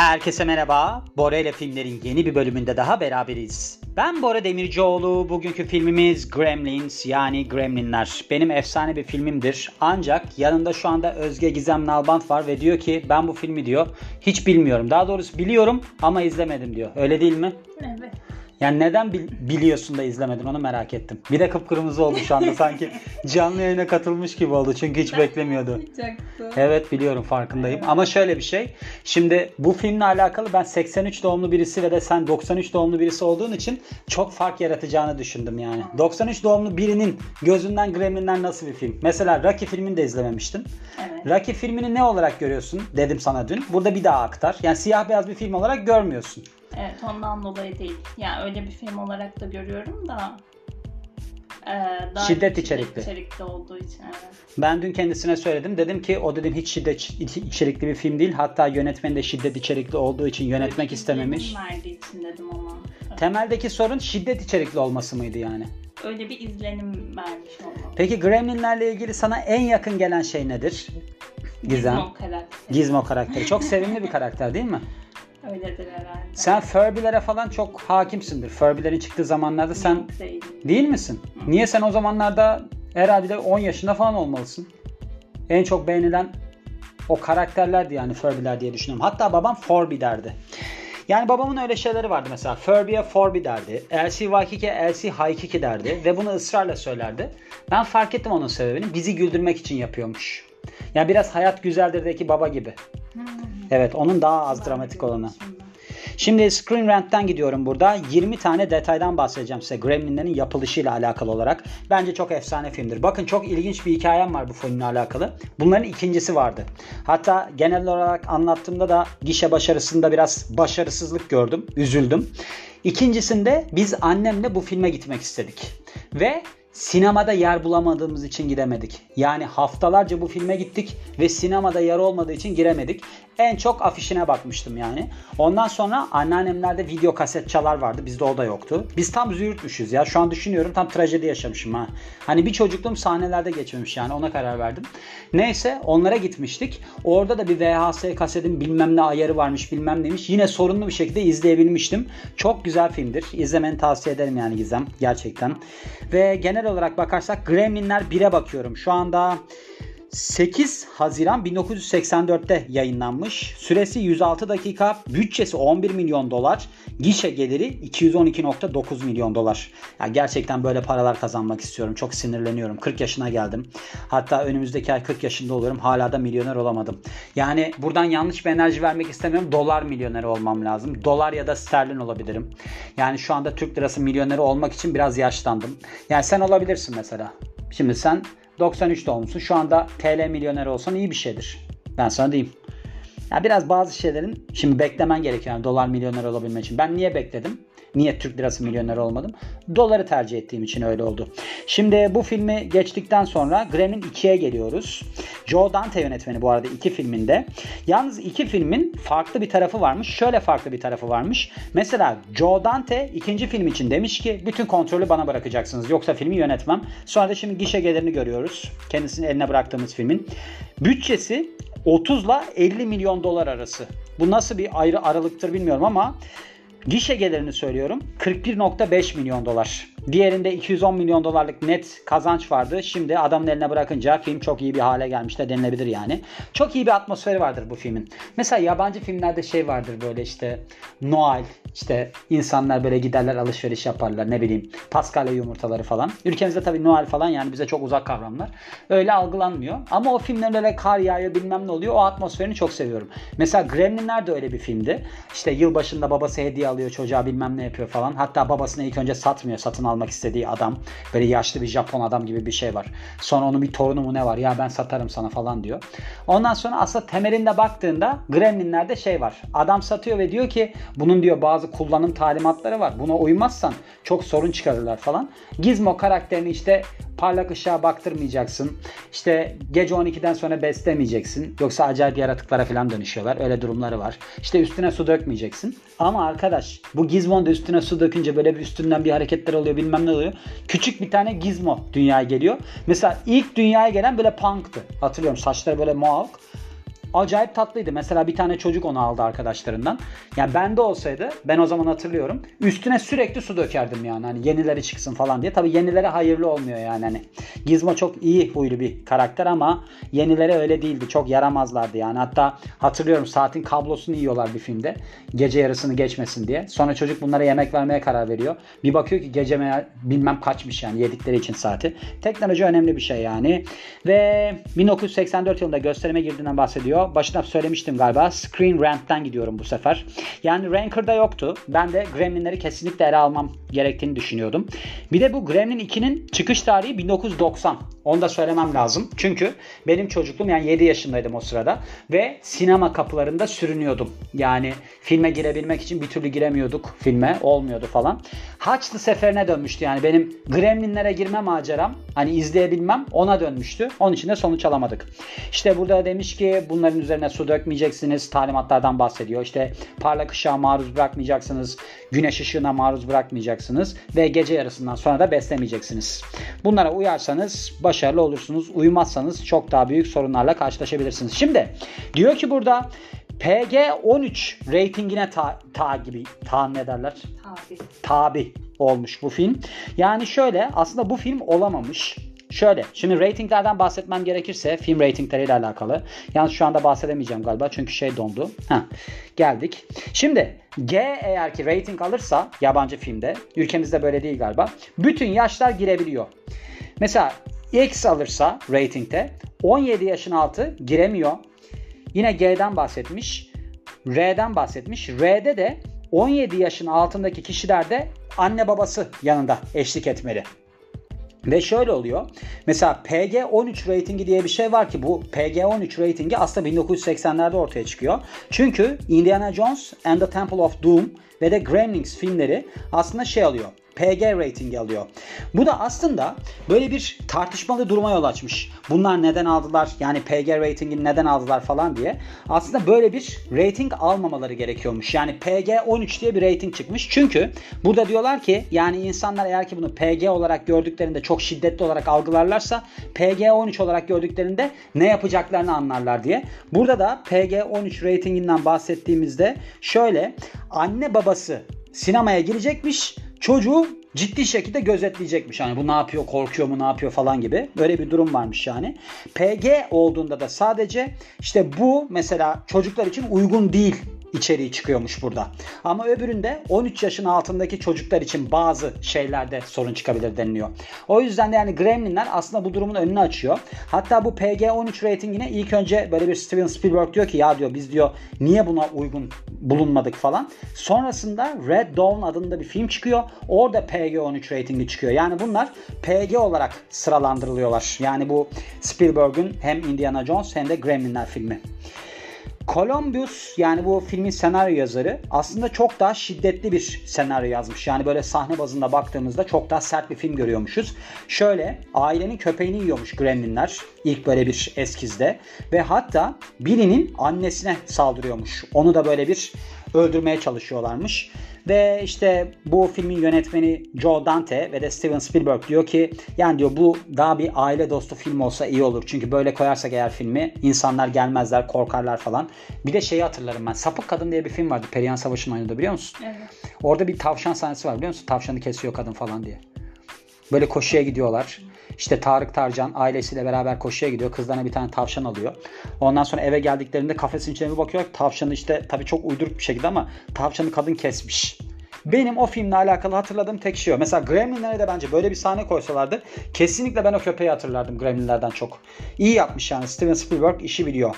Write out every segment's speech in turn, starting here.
Herkese merhaba. Bora ile filmlerin yeni bir bölümünde daha beraberiz. Ben Bora Demircioğlu. Bugünkü filmimiz Gremlins yani Gremlinler. Benim efsane bir filmimdir. Ancak yanında şu anda Özge Gizem Nalbant var ve diyor ki ben bu filmi diyor hiç bilmiyorum. Daha doğrusu biliyorum ama izlemedim diyor. Öyle değil mi? Evet. Yani neden bil- biliyorsun da izlemedin onu merak ettim. Bir de kıpkırmızı oldu şu anda sanki canlı yayına katılmış gibi oldu çünkü hiç beklemiyordu. Evet biliyorum farkındayım ama şöyle bir şey. Şimdi bu filmle alakalı ben 83 doğumlu birisi ve de sen 93 doğumlu birisi olduğun için çok fark yaratacağını düşündüm yani. 93 doğumlu birinin gözünden Gremlinler nasıl bir film? Mesela Rocky filmini de izlememiştin. Evet. Rocky filmini ne olarak görüyorsun dedim sana dün. Burada bir daha aktar. Yani siyah beyaz bir film olarak görmüyorsun. Evet ondan dolayı değil. Yani öyle bir film olarak da görüyorum da e, daha Şiddet içerikli. içerikli olduğu için evet. Ben dün kendisine söyledim. Dedim ki o dedim hiç şiddet iç- içerikli bir film değil. Hatta yönetmen de şiddet içerikli olduğu için yönetmek bir istememiş. verdiği için dedim ona. Temeldeki sorun şiddet içerikli olması mıydı yani? Öyle bir izlenim vermiş olmam. Peki Gremlinlerle ilgili sana en yakın gelen şey nedir? Gizem. Gizmo karakteri. Gizmo karakteri. Çok sevimli bir karakter değil mi? Öyledir herhalde. Sen Furby'lere falan çok hakimsindir. Furby'lerin çıktığı zamanlarda sen Yok değil. misin? Niye sen o zamanlarda herhalde 10 yaşında falan olmalısın? En çok beğenilen o karakterlerdi yani Furby'ler diye düşünüyorum. Hatta babam Furby derdi. Yani babamın öyle şeyleri vardı mesela. Furby'ye Furby derdi. Elsie Waikiki Elsie Haikiki derdi. Ve bunu ısrarla söylerdi. Ben fark ettim onun sebebini. Bizi güldürmek için yapıyormuş. Yani biraz Hayat Güzeldir'deki baba gibi. Evet onun daha az dramatik olanı. Şimdi Screen Rant'ten gidiyorum burada. 20 tane detaydan bahsedeceğim size Gremlinlerin yapılışıyla alakalı olarak. Bence çok efsane filmdir. Bakın çok ilginç bir hikayem var bu filmle alakalı. Bunların ikincisi vardı. Hatta genel olarak anlattığımda da gişe başarısında biraz başarısızlık gördüm. Üzüldüm. İkincisinde biz annemle bu filme gitmek istedik. Ve sinemada yer bulamadığımız için gidemedik. Yani haftalarca bu filme gittik ve sinemada yer olmadığı için giremedik. En çok afişine bakmıştım yani. Ondan sonra anneannemlerde video kaset çalar vardı. Bizde o da yoktu. Biz tam züğürtmüşüz ya. Şu an düşünüyorum tam trajedi yaşamışım ha. Hani bir çocukluğum sahnelerde geçmemiş yani ona karar verdim. Neyse onlara gitmiştik. Orada da bir VHS kasetin bilmem ne ayarı varmış bilmem neymiş. Yine sorunlu bir şekilde izleyebilmiştim. Çok güzel filmdir. İzlemeni tavsiye ederim yani Gizem. Gerçekten. Ve genel olarak bakarsak Gremlinler 1'e bakıyorum. Şu anda 8 Haziran 1984'te yayınlanmış. Süresi 106 dakika, bütçesi 11 milyon dolar, gişe geliri 212.9 milyon dolar. Ya gerçekten böyle paralar kazanmak istiyorum. Çok sinirleniyorum. 40 yaşına geldim. Hatta önümüzdeki ay 40 yaşında oluyorum. Hala da milyoner olamadım. Yani buradan yanlış bir enerji vermek istemiyorum. Dolar milyoneri olmam lazım. Dolar ya da sterlin olabilirim. Yani şu anda Türk lirası milyoneri olmak için biraz yaşlandım. Yani sen olabilirsin mesela. Şimdi sen 93 doğumlusun. Şu anda TL milyoner olsan iyi bir şeydir. Ben sana diyeyim. Ya biraz bazı şeylerin şimdi beklemen gerekiyor. Yani dolar milyoner olabilmek için. Ben niye bekledim? Niye Türk lirası milyoner olmadım? Doları tercih ettiğim için öyle oldu. Şimdi bu filmi geçtikten sonra Gremlin 2'ye geliyoruz. Joe Dante yönetmeni bu arada iki filminde. Yalnız iki filmin farklı bir tarafı varmış. Şöyle farklı bir tarafı varmış. Mesela Joe Dante ikinci film için demiş ki bütün kontrolü bana bırakacaksınız. Yoksa filmi yönetmem. Sonra da şimdi gişe gelirini görüyoruz. Kendisinin eline bıraktığımız filmin. Bütçesi 30 ile 50 milyon dolar arası. Bu nasıl bir ayrı aralıktır bilmiyorum ama Gişe gelirini söylüyorum 41.5 milyon dolar. Diğerinde 210 milyon dolarlık net kazanç vardı. Şimdi adamın eline bırakınca film çok iyi bir hale gelmiş de denilebilir yani. Çok iyi bir atmosferi vardır bu filmin. Mesela yabancı filmlerde şey vardır böyle işte Noel işte insanlar böyle giderler alışveriş yaparlar ne bileyim Paskalya yumurtaları falan. Ülkemizde tabii Noel falan yani bize çok uzak kavramlar. Öyle algılanmıyor. Ama o filmler böyle kar yağıyor bilmem ne oluyor. O atmosferini çok seviyorum. Mesela Gremlinler de öyle bir filmdi. İşte yılbaşında babası hediye alıyor çocuğa bilmem ne yapıyor falan. Hatta babasını ilk önce satmıyor. Satın almak istediği adam. Böyle yaşlı bir Japon adam gibi bir şey var. Sonra onun bir torunu mu ne var? Ya ben satarım sana falan diyor. Ondan sonra aslında temelinde baktığında Gremlinler'de şey var. Adam satıyor ve diyor ki bunun diyor bazı kullanım talimatları var. Buna uymazsan çok sorun çıkarırlar falan. Gizmo karakterini işte parlak ışığa baktırmayacaksın. İşte gece 12'den sonra beslemeyeceksin. Yoksa acayip yaratıklara falan dönüşüyorlar. Öyle durumları var. İşte üstüne su dökmeyeceksin. Ama arkadaş bu Gizmo'nun da üstüne su dökünce böyle bir üstünden bir hareketler oluyor bilmem ne oluyor. Küçük bir tane Gizmo dünyaya geliyor. Mesela ilk dünyaya gelen böyle punktı. Hatırlıyorum saçları böyle mohawk. Acayip tatlıydı. Mesela bir tane çocuk onu aldı arkadaşlarından. Yani bende olsaydı ben o zaman hatırlıyorum. Üstüne sürekli su dökerdim yani. Hani yenileri çıksın falan diye. Tabii yenilere hayırlı olmuyor yani. Hani Gizmo çok iyi huylu bir karakter ama yenilere öyle değildi. Çok yaramazlardı yani. Hatta hatırlıyorum saatin kablosunu yiyorlar bir filmde. Gece yarısını geçmesin diye. Sonra çocuk bunlara yemek vermeye karar veriyor. Bir bakıyor ki gece meğer bilmem kaçmış yani yedikleri için saati. Teknoloji önemli bir şey yani. Ve 1984 yılında gösterime girdiğinden bahsediyor. Başına söylemiştim galiba. Screen Rant'ten gidiyorum bu sefer. Yani Ranker'da yoktu. Ben de Gremlin'leri kesinlikle ele almam gerektiğini düşünüyordum. Bir de bu Gremlin 2'nin çıkış tarihi 1990. Onu da söylemem lazım. Çünkü benim çocukluğum yani 7 yaşındaydım o sırada ve sinema kapılarında sürünüyordum. Yani filme girebilmek için bir türlü giremiyorduk filme. Olmuyordu falan. Haçlı seferine dönmüştü yani benim Gremlinlere girme maceram hani izleyebilmem ona dönmüştü. Onun için de sonuç alamadık. İşte burada demiş ki bunların üzerine su dökmeyeceksiniz. Talimatlardan bahsediyor. İşte parlak ışığa maruz bırakmayacaksınız. Güneş ışığına maruz bırakmayacaksınız. Ve gece yarısından sonra da beslemeyeceksiniz. Bunlara uyarsanız başarılı olursunuz. Uymazsanız çok daha büyük sorunlarla karşılaşabilirsiniz. Şimdi diyor ki burada PG-13 reytingine ta, ta gibi ta ne derler? Tabi. Tabi olmuş bu film. Yani şöyle aslında bu film olamamış. Şöyle şimdi ratinglerden bahsetmem gerekirse film ratingleriyle alakalı. Yalnız şu anda bahsedemeyeceğim galiba çünkü şey dondu. Heh, geldik. Şimdi G eğer ki rating alırsa yabancı filmde ülkemizde böyle değil galiba. Bütün yaşlar girebiliyor. Mesela X alırsa ratingte 17 yaşın altı giremiyor. Yine G'den bahsetmiş. R'den bahsetmiş. R'de de 17 yaşın altındaki kişilerde anne babası yanında eşlik etmeli. Ve şöyle oluyor. Mesela PG-13 ratingi diye bir şey var ki bu PG-13 ratingi aslında 1980'lerde ortaya çıkıyor. Çünkü Indiana Jones and the Temple of Doom ve de Gremlins filmleri aslında şey alıyor. PG ratingi alıyor. Bu da aslında böyle bir tartışmalı duruma yol açmış. Bunlar neden aldılar? Yani PG ratingini neden aldılar falan diye. Aslında böyle bir rating almamaları gerekiyormuş. Yani PG 13 diye bir rating çıkmış. Çünkü burada diyorlar ki yani insanlar eğer ki bunu PG olarak gördüklerinde çok şiddetli olarak algılarlarsa PG 13 olarak gördüklerinde ne yapacaklarını anlarlar diye. Burada da PG 13 ratinginden bahsettiğimizde şöyle anne babası sinemaya girecekmiş çocuğu ciddi şekilde gözetleyecekmiş. Hani bu ne yapıyor, korkuyor mu, ne yapıyor falan gibi. Böyle bir durum varmış yani. PG olduğunda da sadece işte bu mesela çocuklar için uygun değil içeriği çıkıyormuş burada. Ama öbüründe 13 yaşın altındaki çocuklar için bazı şeylerde sorun çıkabilir deniliyor. O yüzden de yani Gremlinler aslında bu durumun önünü açıyor. Hatta bu PG-13 ratingine ilk önce böyle bir Steven Spielberg diyor ki ya diyor biz diyor niye buna uygun bulunmadık falan. Sonrasında Red Dawn adında bir film çıkıyor. Orada PG-13 ratingi çıkıyor. Yani bunlar PG olarak sıralandırılıyorlar. Yani bu Spielberg'ün hem Indiana Jones hem de Gremlinler filmi. Columbus yani bu filmin senaryo yazarı aslında çok daha şiddetli bir senaryo yazmış. Yani böyle sahne bazında baktığımızda çok daha sert bir film görüyormuşuz. Şöyle ailenin köpeğini yiyormuş gremlinler ilk böyle bir eskizde ve hatta birinin annesine saldırıyormuş. Onu da böyle bir öldürmeye çalışıyorlarmış. Ve işte bu filmin yönetmeni Joe Dante ve de Steven Spielberg diyor ki yani diyor bu daha bir aile dostu film olsa iyi olur. Çünkü böyle koyarsak eğer filmi insanlar gelmezler korkarlar falan. Bir de şeyi hatırlarım ben. Sapık Kadın diye bir film vardı. Perihan Savaş'ın oynadığı biliyor musun? Evet. Orada bir tavşan sahnesi var biliyor musun? Tavşanı kesiyor kadın falan diye. Böyle koşuya gidiyorlar. İşte Tarık Tarcan ailesiyle beraber koşuya gidiyor. Kızlarına bir tane tavşan alıyor. Ondan sonra eve geldiklerinde kafesin içine bir bakıyor. Tavşanı işte tabii çok uyduruk bir şekilde ama tavşanı kadın kesmiş. Benim o filmle alakalı hatırladığım tek şey o. Mesela Gremlin'lere de bence böyle bir sahne koysalardı kesinlikle ben o köpeği hatırlardım Gremlin'lerden çok. İyi yapmış yani Steven Spielberg işi biliyor.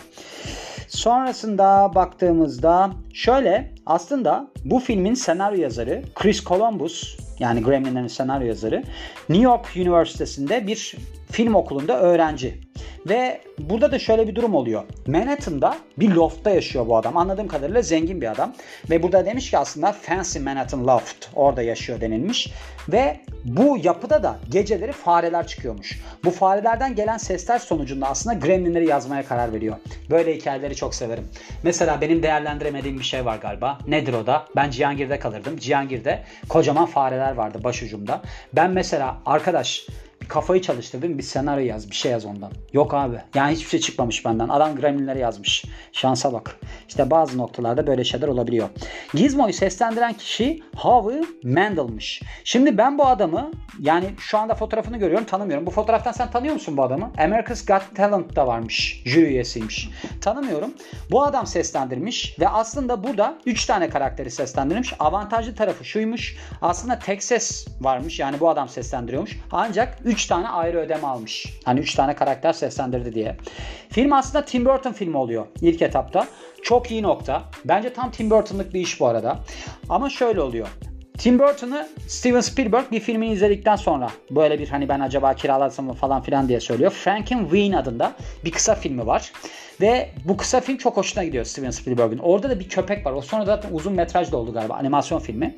Sonrasında baktığımızda şöyle aslında bu filmin senaryo yazarı Chris Columbus yani Gremlin'lerin senaryo yazarı New York Üniversitesi'nde bir film okulunda öğrenci. Ve burada da şöyle bir durum oluyor. Manhattan'da bir loftta yaşıyor bu adam. Anladığım kadarıyla zengin bir adam. Ve burada demiş ki aslında Fancy Manhattan Loft orada yaşıyor denilmiş. Ve bu yapıda da geceleri fareler çıkıyormuş. Bu farelerden gelen sesler sonucunda aslında Gremlinleri yazmaya karar veriyor. Böyle hikayeleri çok severim. Mesela benim değerlendiremediğim bir şey var galiba. Nedir o da? Ben Cihangir'de kalırdım. Cihangir'de kocaman fareler vardı başucumda. Ben mesela arkadaş kafayı çalıştırdım bir senaryo yaz bir şey yaz ondan. Yok abi yani hiçbir şey çıkmamış benden. Adam Gremlinleri yazmış. Şansa bak. İşte bazı noktalarda böyle şeyler olabiliyor. Gizmo'yu seslendiren kişi Howie Mandel'mış. Şimdi ben bu adamı yani şu anda fotoğrafını görüyorum tanımıyorum. Bu fotoğraftan sen tanıyor musun bu adamı? America's Got Talent da varmış. Jüri üyesiymiş. Tanımıyorum. Bu adam seslendirmiş ve aslında burada 3 tane karakteri seslendirmiş. Avantajlı tarafı şuymuş. Aslında tek ses varmış. Yani bu adam seslendiriyormuş. Ancak 3 tane ayrı ödeme almış. Hani 3 tane karakter seslendirdi diye. Film aslında Tim Burton filmi oluyor ilk etapta. Çok iyi nokta. Bence tam Tim Burton'lık bir iş bu arada. Ama şöyle oluyor. Tim Burton'ı Steven Spielberg bir filmini izledikten sonra böyle bir hani ben acaba kiralasam mı falan filan diye söylüyor. Frankenweenie adında bir kısa filmi var. Ve bu kısa film çok hoşuna gidiyor Steven Spielberg'in. Orada da bir köpek var. O sonra zaten uzun metraj da oldu galiba animasyon filmi.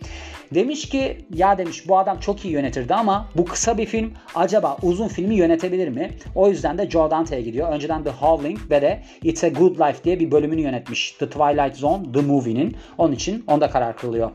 Demiş ki ya demiş bu adam çok iyi yönetirdi ama bu kısa bir film acaba uzun filmi yönetebilir mi? O yüzden de Joe Dante'ye gidiyor. Önceden The Howling ve de It's a Good Life diye bir bölümünü yönetmiş. The Twilight Zone The Movie'nin. Onun için onda karar kılıyor.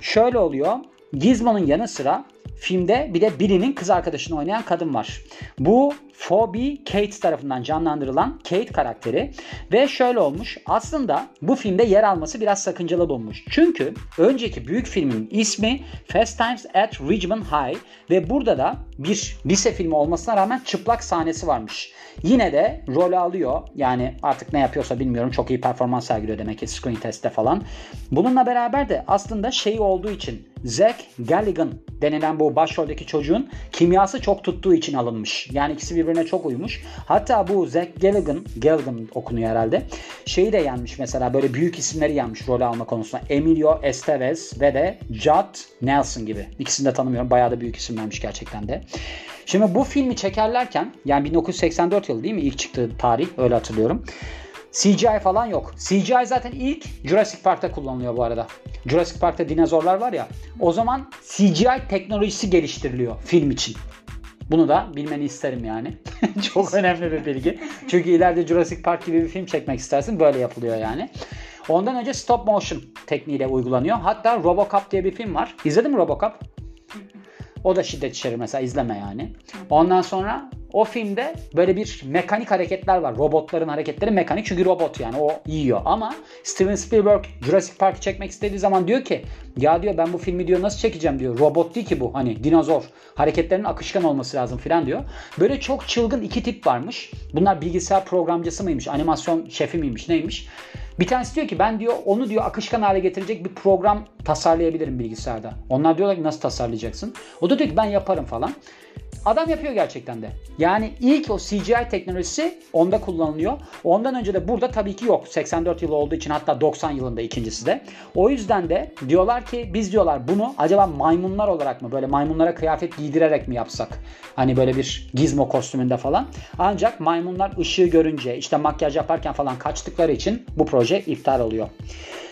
Şöyle oluyor. Gizmo'nun yanı sıra filmde bir de Billy'nin kız arkadaşını oynayan kadın var. Bu Phoebe Kate tarafından canlandırılan Kate karakteri ve şöyle olmuş. Aslında bu filmde yer alması biraz sakıncalı bulmuş. Çünkü önceki büyük filmin ismi Fast Times at Ridgemont High ve burada da bir lise filmi olmasına rağmen çıplak sahnesi varmış. Yine de rol alıyor. Yani artık ne yapıyorsa bilmiyorum. Çok iyi performans sergiliyor demek ki screen testte falan. Bununla beraber de aslında şey olduğu için Zack Galligan denilen bu başroldeki çocuğun kimyası çok tuttuğu için alınmış. Yani ikisi birbirine çok uymuş. Hatta bu Zack Galligan, Galligan okunuyor herhalde. Şeyi de yenmiş mesela böyle büyük isimleri yenmiş rol alma konusunda. Emilio Estevez ve de Judd Nelson gibi. İkisini de tanımıyorum. Bayağı da büyük isimlermiş gerçekten de. Şimdi bu filmi çekerlerken yani 1984 yılı değil mi ilk çıktığı tarih öyle hatırlıyorum. CGI falan yok. CGI zaten ilk Jurassic Park'ta kullanılıyor bu arada. Jurassic Park'ta dinozorlar var ya. O zaman CGI teknolojisi geliştiriliyor film için. Bunu da bilmeni isterim yani. Çok önemli bir bilgi. Çünkü ileride Jurassic Park gibi bir film çekmek istersin. Böyle yapılıyor yani. Ondan önce stop motion tekniğiyle uygulanıyor. Hatta Robocop diye bir film var. İzledin mi Robocop? O da şiddet içerir mesela izleme yani. Ondan sonra o filmde böyle bir mekanik hareketler var. Robotların hareketleri mekanik çünkü robot yani o yiyor. Ama Steven Spielberg Jurassic Park'ı çekmek istediği zaman diyor ki ya diyor ben bu filmi diyor nasıl çekeceğim diyor. Robot değil ki bu hani dinozor. Hareketlerinin akışkan olması lazım filan diyor. Böyle çok çılgın iki tip varmış. Bunlar bilgisayar programcısı mıymış, animasyon şefi miymiş, neymiş? Bir tanesi diyor ki ben diyor onu diyor akışkan hale getirecek bir program tasarlayabilirim bilgisayarda. Onlar diyorlar ki nasıl tasarlayacaksın? O da diyor ki ben yaparım falan. Adam yapıyor gerçekten de. Yani ilk o CGI teknolojisi onda kullanılıyor. Ondan önce de burada tabii ki yok. 84 yılı olduğu için hatta 90 yılında ikincisi de. O yüzden de diyorlar ki biz diyorlar bunu acaba maymunlar olarak mı böyle maymunlara kıyafet giydirerek mi yapsak? Hani böyle bir gizmo kostümünde falan. Ancak maymunlar ışığı görünce işte makyaj yaparken falan kaçtıkları için bu proje iptal oluyor.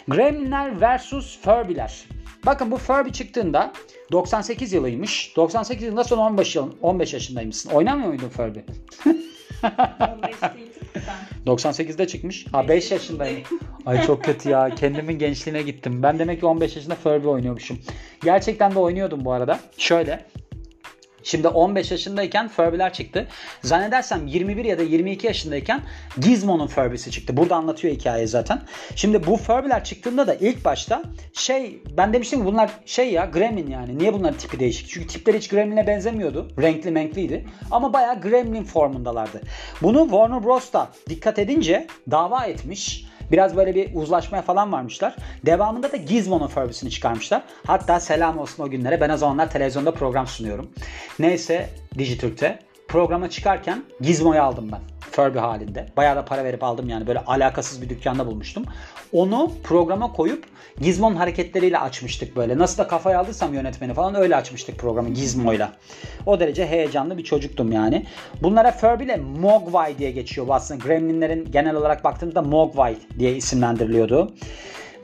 Gremlinler vs. Furby'ler. Bakın bu Furby çıktığında 98 yılıymış. 98 yılında son 15 yıl 15 yaşındaymışsın. Oynamıyor muydun Furby? 15 değil ben. 98'de çıkmış. Ha 5 yaşındayım. Ay çok kötü ya. Kendimin gençliğine gittim. Ben demek ki 15 yaşında Furby oynuyormuşum. Gerçekten de oynuyordum bu arada. Şöyle. Şimdi 15 yaşındayken Furby'ler çıktı. Zannedersem 21 ya da 22 yaşındayken Gizmo'nun Furby'si çıktı. Burada anlatıyor hikayeyi zaten. Şimdi bu Furby'ler çıktığında da ilk başta şey ben demiştim ki bunlar şey ya Gremlin yani. Niye bunların tipi değişik? Çünkü tipleri hiç Gremlin'e benzemiyordu. Renkli menkliydi. Ama bayağı Gremlin formundalardı. Bunu Warner Bros. da dikkat edince dava etmiş. Biraz böyle bir uzlaşmaya falan varmışlar. Devamında da Gizmo'nun Furby'sini çıkarmışlar. Hatta selam olsun o günlere. Ben o zamanlar televizyonda program sunuyorum. Neyse Dijitürk'te programa çıkarken Gizmo'yu aldım ben. Furby halinde. Bayağı da para verip aldım yani. Böyle alakasız bir dükkanda bulmuştum. Onu programa koyup Gizmo'nun hareketleriyle açmıştık böyle. Nasıl da kafaya aldıysam yönetmeni falan öyle açmıştık programı Gizmo'yla. O derece heyecanlı bir çocuktum yani. Bunlara Furby ile Mogwai diye geçiyor aslında. Gremlinlerin genel olarak baktığımızda Mogwai diye isimlendiriliyordu.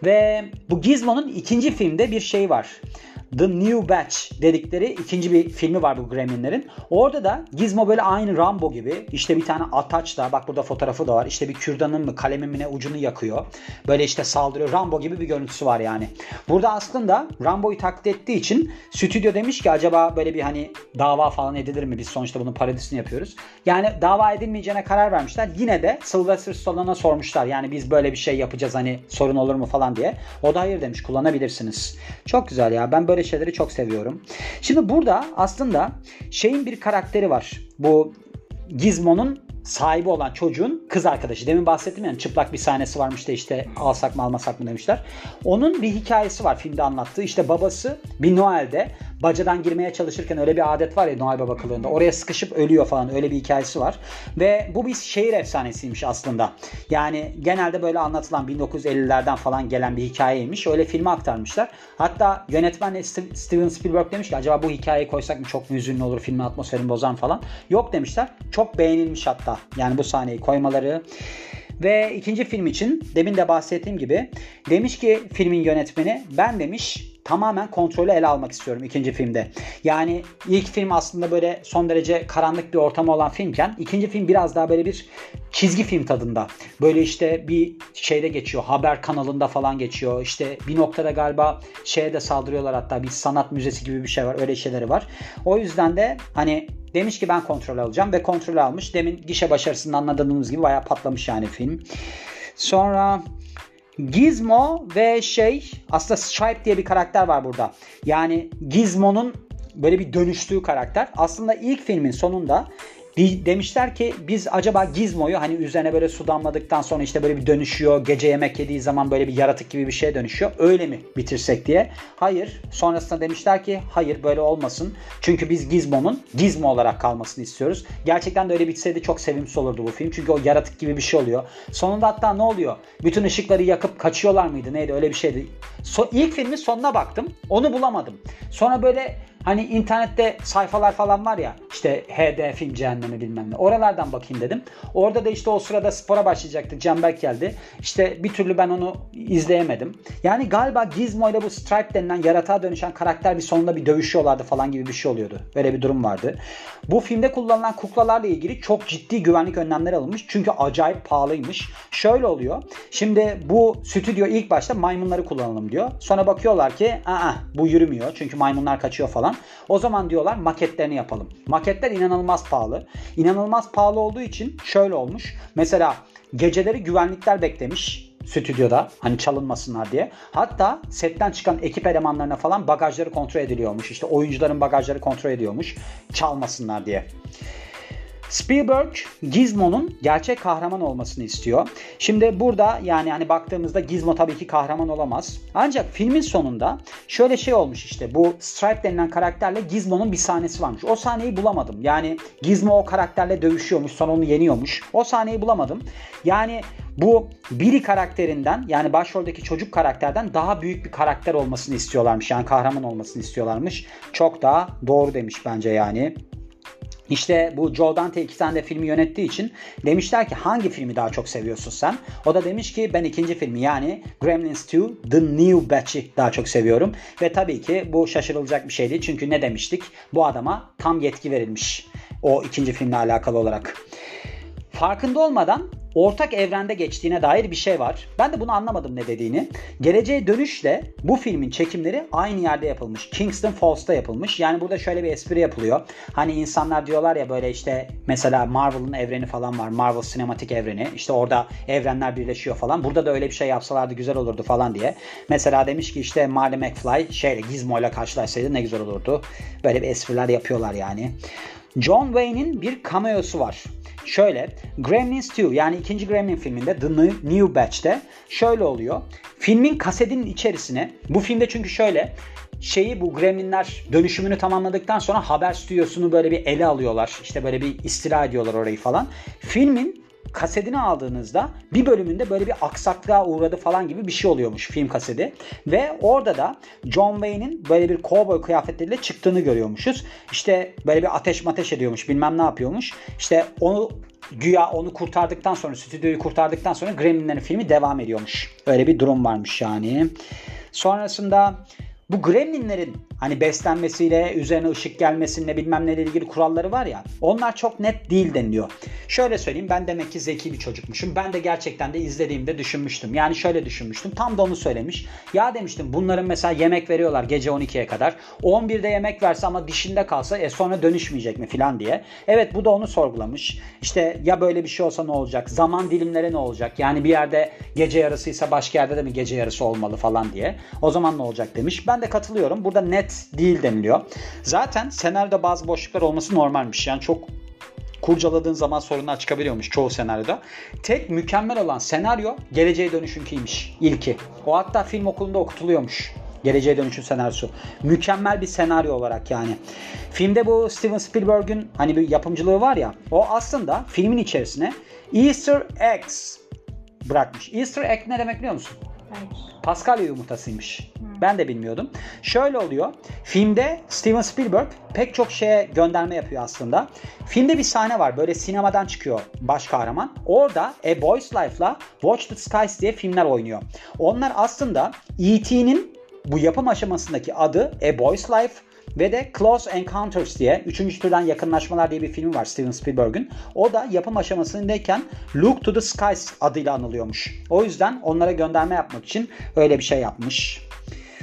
Ve bu Gizmo'nun ikinci filmde bir şey var. The New Batch dedikleri ikinci bir filmi var bu Gremlinlerin. Orada da Gizmo böyle aynı Rambo gibi işte bir tane ataçla bak burada fotoğrafı da var. İşte bir kürdanın mı kalemin mi ne ucunu yakıyor. Böyle işte saldırıyor. Rambo gibi bir görüntüsü var yani. Burada aslında Rambo'yu taklit ettiği için stüdyo demiş ki acaba böyle bir hani dava falan edilir mi? Biz sonuçta bunun parodisini yapıyoruz. Yani dava edilmeyeceğine karar vermişler. Yine de Sylvester Stallone'a sormuşlar. Yani biz böyle bir şey yapacağız hani sorun olur mu falan diye. O da hayır demiş kullanabilirsiniz. Çok güzel ya ben böyle şeyleri çok seviyorum. Şimdi burada aslında şeyin bir karakteri var. Bu Gizmo'nun sahibi olan çocuğun kız arkadaşı. Demin bahsettim yani çıplak bir sahnesi varmış da işte alsak mı almasak mı demişler. Onun bir hikayesi var filmde anlattığı. İşte babası bir Noel'de bacadan girmeye çalışırken öyle bir adet var ya Noel Baba kılığında. Oraya sıkışıp ölüyor falan öyle bir hikayesi var. Ve bu bir şehir efsanesiymiş aslında. Yani genelde böyle anlatılan 1950'lerden falan gelen bir hikayeymiş. Öyle filme aktarmışlar. Hatta yönetmen Steven Spielberg demiş ki acaba bu hikayeyi koysak mı çok hüzünlü olur filmin atmosferini bozan falan. Yok demişler. Çok beğenilmiş hatta. Yani bu sahneyi koymaları. Ve ikinci film için demin de bahsettiğim gibi demiş ki filmin yönetmeni ben demiş tamamen kontrolü ele almak istiyorum ikinci filmde. Yani ilk film aslında böyle son derece karanlık bir ortamı olan filmken ikinci film biraz daha böyle bir çizgi film tadında. Böyle işte bir şeyde geçiyor. Haber kanalında falan geçiyor. İşte bir noktada galiba şeye de saldırıyorlar hatta bir sanat müzesi gibi bir şey var. Öyle şeyleri var. O yüzden de hani Demiş ki ben kontrol alacağım ve kontrol almış. Demin gişe başarısını anladığımız gibi bayağı patlamış yani film. Sonra Gizmo ve şey aslında Stripe diye bir karakter var burada. Yani Gizmo'nun böyle bir dönüştüğü karakter. Aslında ilk filmin sonunda demişler ki biz acaba Gizmo'yu hani üzerine böyle su damladıktan sonra işte böyle bir dönüşüyor. Gece yemek yediği zaman böyle bir yaratık gibi bir şeye dönüşüyor. Öyle mi bitirsek diye. Hayır. Sonrasında demişler ki hayır böyle olmasın. Çünkü biz Gizmo'nun Gizmo olarak kalmasını istiyoruz. Gerçekten de öyle bitseydi çok sevimsiz olurdu bu film. Çünkü o yaratık gibi bir şey oluyor. Sonunda hatta ne oluyor? Bütün ışıkları yakıp kaçıyorlar mıydı? Neydi? Öyle bir şeydi. So, ilk filmin sonuna baktım. Onu bulamadım. Sonra böyle Hani internette sayfalar falan var ya işte HD film cehennemi bilmem ne. Oralardan bakayım dedim. Orada da işte o sırada spora başlayacaktı. Canberk geldi. İşte bir türlü ben onu izleyemedim. Yani galiba Gizmo ile bu Stripe denilen yaratığa dönüşen karakter bir sonunda bir dövüşüyorlardı falan gibi bir şey oluyordu. Böyle bir durum vardı. Bu filmde kullanılan kuklalarla ilgili çok ciddi güvenlik önlemleri alınmış. Çünkü acayip pahalıymış. Şöyle oluyor. Şimdi bu stüdyo ilk başta maymunları kullanalım diyor. Sonra bakıyorlar ki aa bu yürümüyor. Çünkü maymunlar kaçıyor falan falan. O zaman diyorlar maketlerini yapalım. Maketler inanılmaz pahalı. İnanılmaz pahalı olduğu için şöyle olmuş. Mesela geceleri güvenlikler beklemiş stüdyoda hani çalınmasınlar diye. Hatta setten çıkan ekip elemanlarına falan bagajları kontrol ediliyormuş. İşte oyuncuların bagajları kontrol ediyormuş çalmasınlar diye. Spielberg Gizmo'nun gerçek kahraman olmasını istiyor. Şimdi burada yani hani baktığımızda Gizmo tabii ki kahraman olamaz. Ancak filmin sonunda şöyle şey olmuş işte bu Stripe denilen karakterle Gizmo'nun bir sahnesi varmış. O sahneyi bulamadım. Yani Gizmo o karakterle dövüşüyormuş sonra onu yeniyormuş. O sahneyi bulamadım. Yani bu Billy karakterinden yani başroldeki çocuk karakterden daha büyük bir karakter olmasını istiyorlarmış. Yani kahraman olmasını istiyorlarmış. Çok daha doğru demiş bence yani. İşte bu Joe Dante iki tane de filmi yönettiği için demişler ki hangi filmi daha çok seviyorsun sen? O da demiş ki ben ikinci filmi yani Gremlins 2 The New Batch'i daha çok seviyorum. Ve tabii ki bu şaşırılacak bir şey değil. Çünkü ne demiştik? Bu adama tam yetki verilmiş. O ikinci filmle alakalı olarak. Farkında olmadan ortak evrende geçtiğine dair bir şey var. Ben de bunu anlamadım ne dediğini. Geleceğe dönüşle bu filmin çekimleri aynı yerde yapılmış. Kingston Falls'ta yapılmış. Yani burada şöyle bir espri yapılıyor. Hani insanlar diyorlar ya böyle işte mesela Marvel'ın evreni falan var. Marvel sinematik evreni. İşte orada evrenler birleşiyor falan. Burada da öyle bir şey yapsalardı güzel olurdu falan diye. Mesela demiş ki işte Marty McFly şeyle Gizmo ile karşılaşsaydı ne güzel olurdu. Böyle bir espriler yapıyorlar yani. John Wayne'in bir cameo'su var. Şöyle Gremlins 2 yani ikinci Gremlin filminde The New Batch'te şöyle oluyor. Filmin kasetinin içerisine bu filmde çünkü şöyle şeyi bu Gremlinler dönüşümünü tamamladıktan sonra haber stüdyosunu böyle bir ele alıyorlar. İşte böyle bir istila ediyorlar orayı falan. Filmin kasetini aldığınızda bir bölümünde böyle bir aksaklığa uğradı falan gibi bir şey oluyormuş film kaseti. Ve orada da John Wayne'in böyle bir cowboy kıyafetleriyle çıktığını görüyormuşuz. İşte böyle bir ateş mateş ediyormuş bilmem ne yapıyormuş. İşte onu güya onu kurtardıktan sonra stüdyoyu kurtardıktan sonra Gremlinlerin filmi devam ediyormuş. Öyle bir durum varmış yani. Sonrasında bu gremlinlerin hani beslenmesiyle üzerine ışık gelmesiyle bilmem neyle ilgili kuralları var ya onlar çok net değil deniliyor. Şöyle söyleyeyim ben demek ki zeki bir çocukmuşum. Ben de gerçekten de izlediğimde düşünmüştüm. Yani şöyle düşünmüştüm. Tam da onu söylemiş. Ya demiştim bunların mesela yemek veriyorlar gece 12'ye kadar. 11'de yemek verse ama dişinde kalsa e sonra dönüşmeyecek mi filan diye. Evet bu da onu sorgulamış. İşte ya böyle bir şey olsa ne olacak? Zaman dilimleri ne olacak? Yani bir yerde gece yarısıysa başka yerde de mi gece yarısı olmalı falan diye. O zaman ne olacak demiş. Ben de katılıyorum. Burada net değil deniliyor. Zaten senaryoda bazı boşluklar olması normalmiş. Yani çok kurcaladığın zaman sorunlar çıkabiliyormuş çoğu senaryoda. Tek mükemmel olan senaryo Geleceğe Dönüşünkiymiş. İlki. O hatta film okulunda okutuluyormuş. Geleceğe Dönüşün senaryosu. Mükemmel bir senaryo olarak yani. Filmde bu Steven Spielberg'ün hani bir yapımcılığı var ya o aslında filmin içerisine Easter eggs bırakmış. Easter egg ne demek biliyor musun? Hayır. Paskalya yumurtasıymış. Ben de bilmiyordum. Şöyle oluyor. Filmde Steven Spielberg pek çok şeye gönderme yapıyor aslında. Filmde bir sahne var. Böyle sinemadan çıkıyor baş kahraman. Orada A Boy's Life'la Watch the Skies diye filmler oynuyor. Onlar aslında E.T.'nin bu yapım aşamasındaki adı A Boy's Life ve de Close Encounters diye 3. türden yakınlaşmalar diye bir film var Steven Spielberg'ün. O da yapım aşamasındayken Look to the Skies adıyla anılıyormuş. O yüzden onlara gönderme yapmak için öyle bir şey yapmış.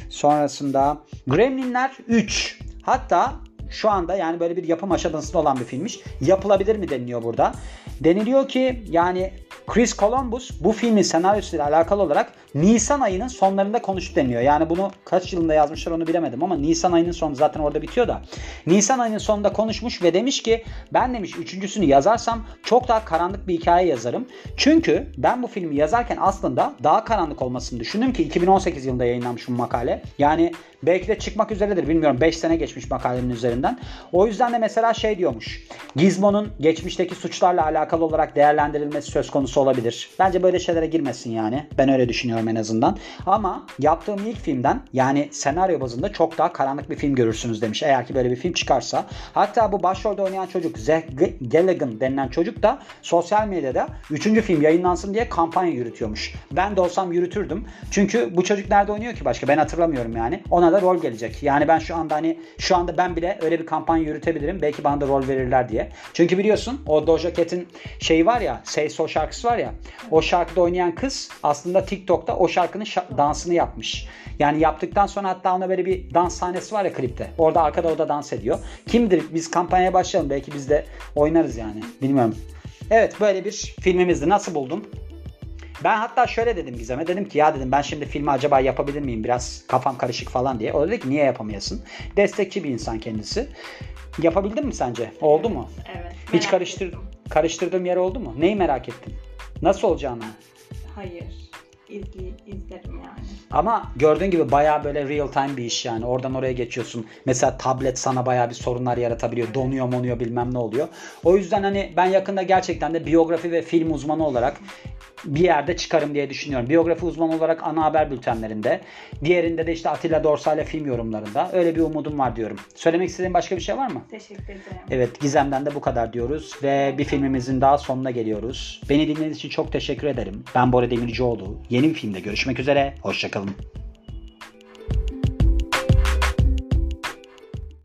Sonrasında Gremlinler 3. Hatta şu anda yani böyle bir yapım aşamasında olan bir filmmiş. Yapılabilir mi deniliyor burada. Deniliyor ki yani Chris Columbus bu filmin senaryosuyla alakalı olarak Nisan ayının sonlarında konuştu deniliyor. Yani bunu kaç yılında yazmışlar onu bilemedim ama Nisan ayının sonu zaten orada bitiyor da. Nisan ayının sonunda konuşmuş ve demiş ki ben demiş üçüncüsünü yazarsam çok daha karanlık bir hikaye yazarım. Çünkü ben bu filmi yazarken aslında daha karanlık olmasını düşündüm ki 2018 yılında yayınlanmış bu makale. Yani belki de çıkmak üzeredir bilmiyorum 5 sene geçmiş makalenin üzerinden. O yüzden de mesela şey diyormuş. Gizmo'nun geçmişteki suçlarla alakalı olarak değerlendirilmesi söz konusu olabilir. Bence böyle şeylere girmesin yani. Ben öyle düşünüyorum en azından. Ama yaptığım ilk filmden yani senaryo bazında çok daha karanlık bir film görürsünüz demiş. Eğer ki böyle bir film çıkarsa. Hatta bu başrolde oynayan çocuk Zach Galligan denilen çocuk da sosyal medyada 3. film yayınlansın diye kampanya yürütüyormuş. Ben de olsam yürütürdüm. Çünkü bu çocuk nerede oynuyor ki başka? Ben hatırlamıyorum yani. Ona da rol gelecek. Yani ben şu anda hani şu anda ben bile öyle bir kampanya yürütebilirim. Belki bana da rol verirler diye. Çünkü biliyorsun o Doja Cat'in şeyi var ya Say So şarkısı var ya. O şarkıda oynayan kız aslında TikTok'ta o şarkının şa- dansını yapmış. Yani yaptıktan sonra hatta ona böyle bir dans sahnesi var ya klipte. Orada arkada o da dans ediyor. Kimdir? Biz kampanyaya başlayalım. Belki biz de oynarız yani. Bilmiyorum. Evet böyle bir filmimizdi. Nasıl buldun? Ben hatta şöyle dedim Gizem'e. Dedim ki ya dedim ben şimdi filmi acaba yapabilir miyim? Biraz kafam karışık falan diye. O dedi ki niye yapamayasın? Destekçi bir insan kendisi. Yapabildin mi sence? Oldu mu? Evet. Hiç karıştır ettim. karıştırdığım yer oldu mu? Neyi merak ettin? Nasıl olacağını? Hayır. İzli, izlerim yani. Ama gördüğün gibi bayağı böyle real time bir iş yani. Oradan oraya geçiyorsun. Mesela tablet sana bayağı bir sorunlar yaratabiliyor. Donuyor monuyor bilmem ne oluyor. O yüzden hani ben yakında gerçekten de biyografi ve film uzmanı olarak bir yerde çıkarım diye düşünüyorum. Biyografi uzmanı olarak ana haber bültenlerinde. Diğerinde de işte Atilla Dorsay'la film yorumlarında. Öyle bir umudum var diyorum. Söylemek istediğin başka bir şey var mı? Teşekkür ederim. Evet Gizem'den de bu kadar diyoruz ve bir filmimizin daha sonuna geliyoruz. Beni dinlediğiniz için çok teşekkür ederim. Ben Bora Demircioğlu. Yeni bir filmde görüşmek üzere. Hoşçakalın.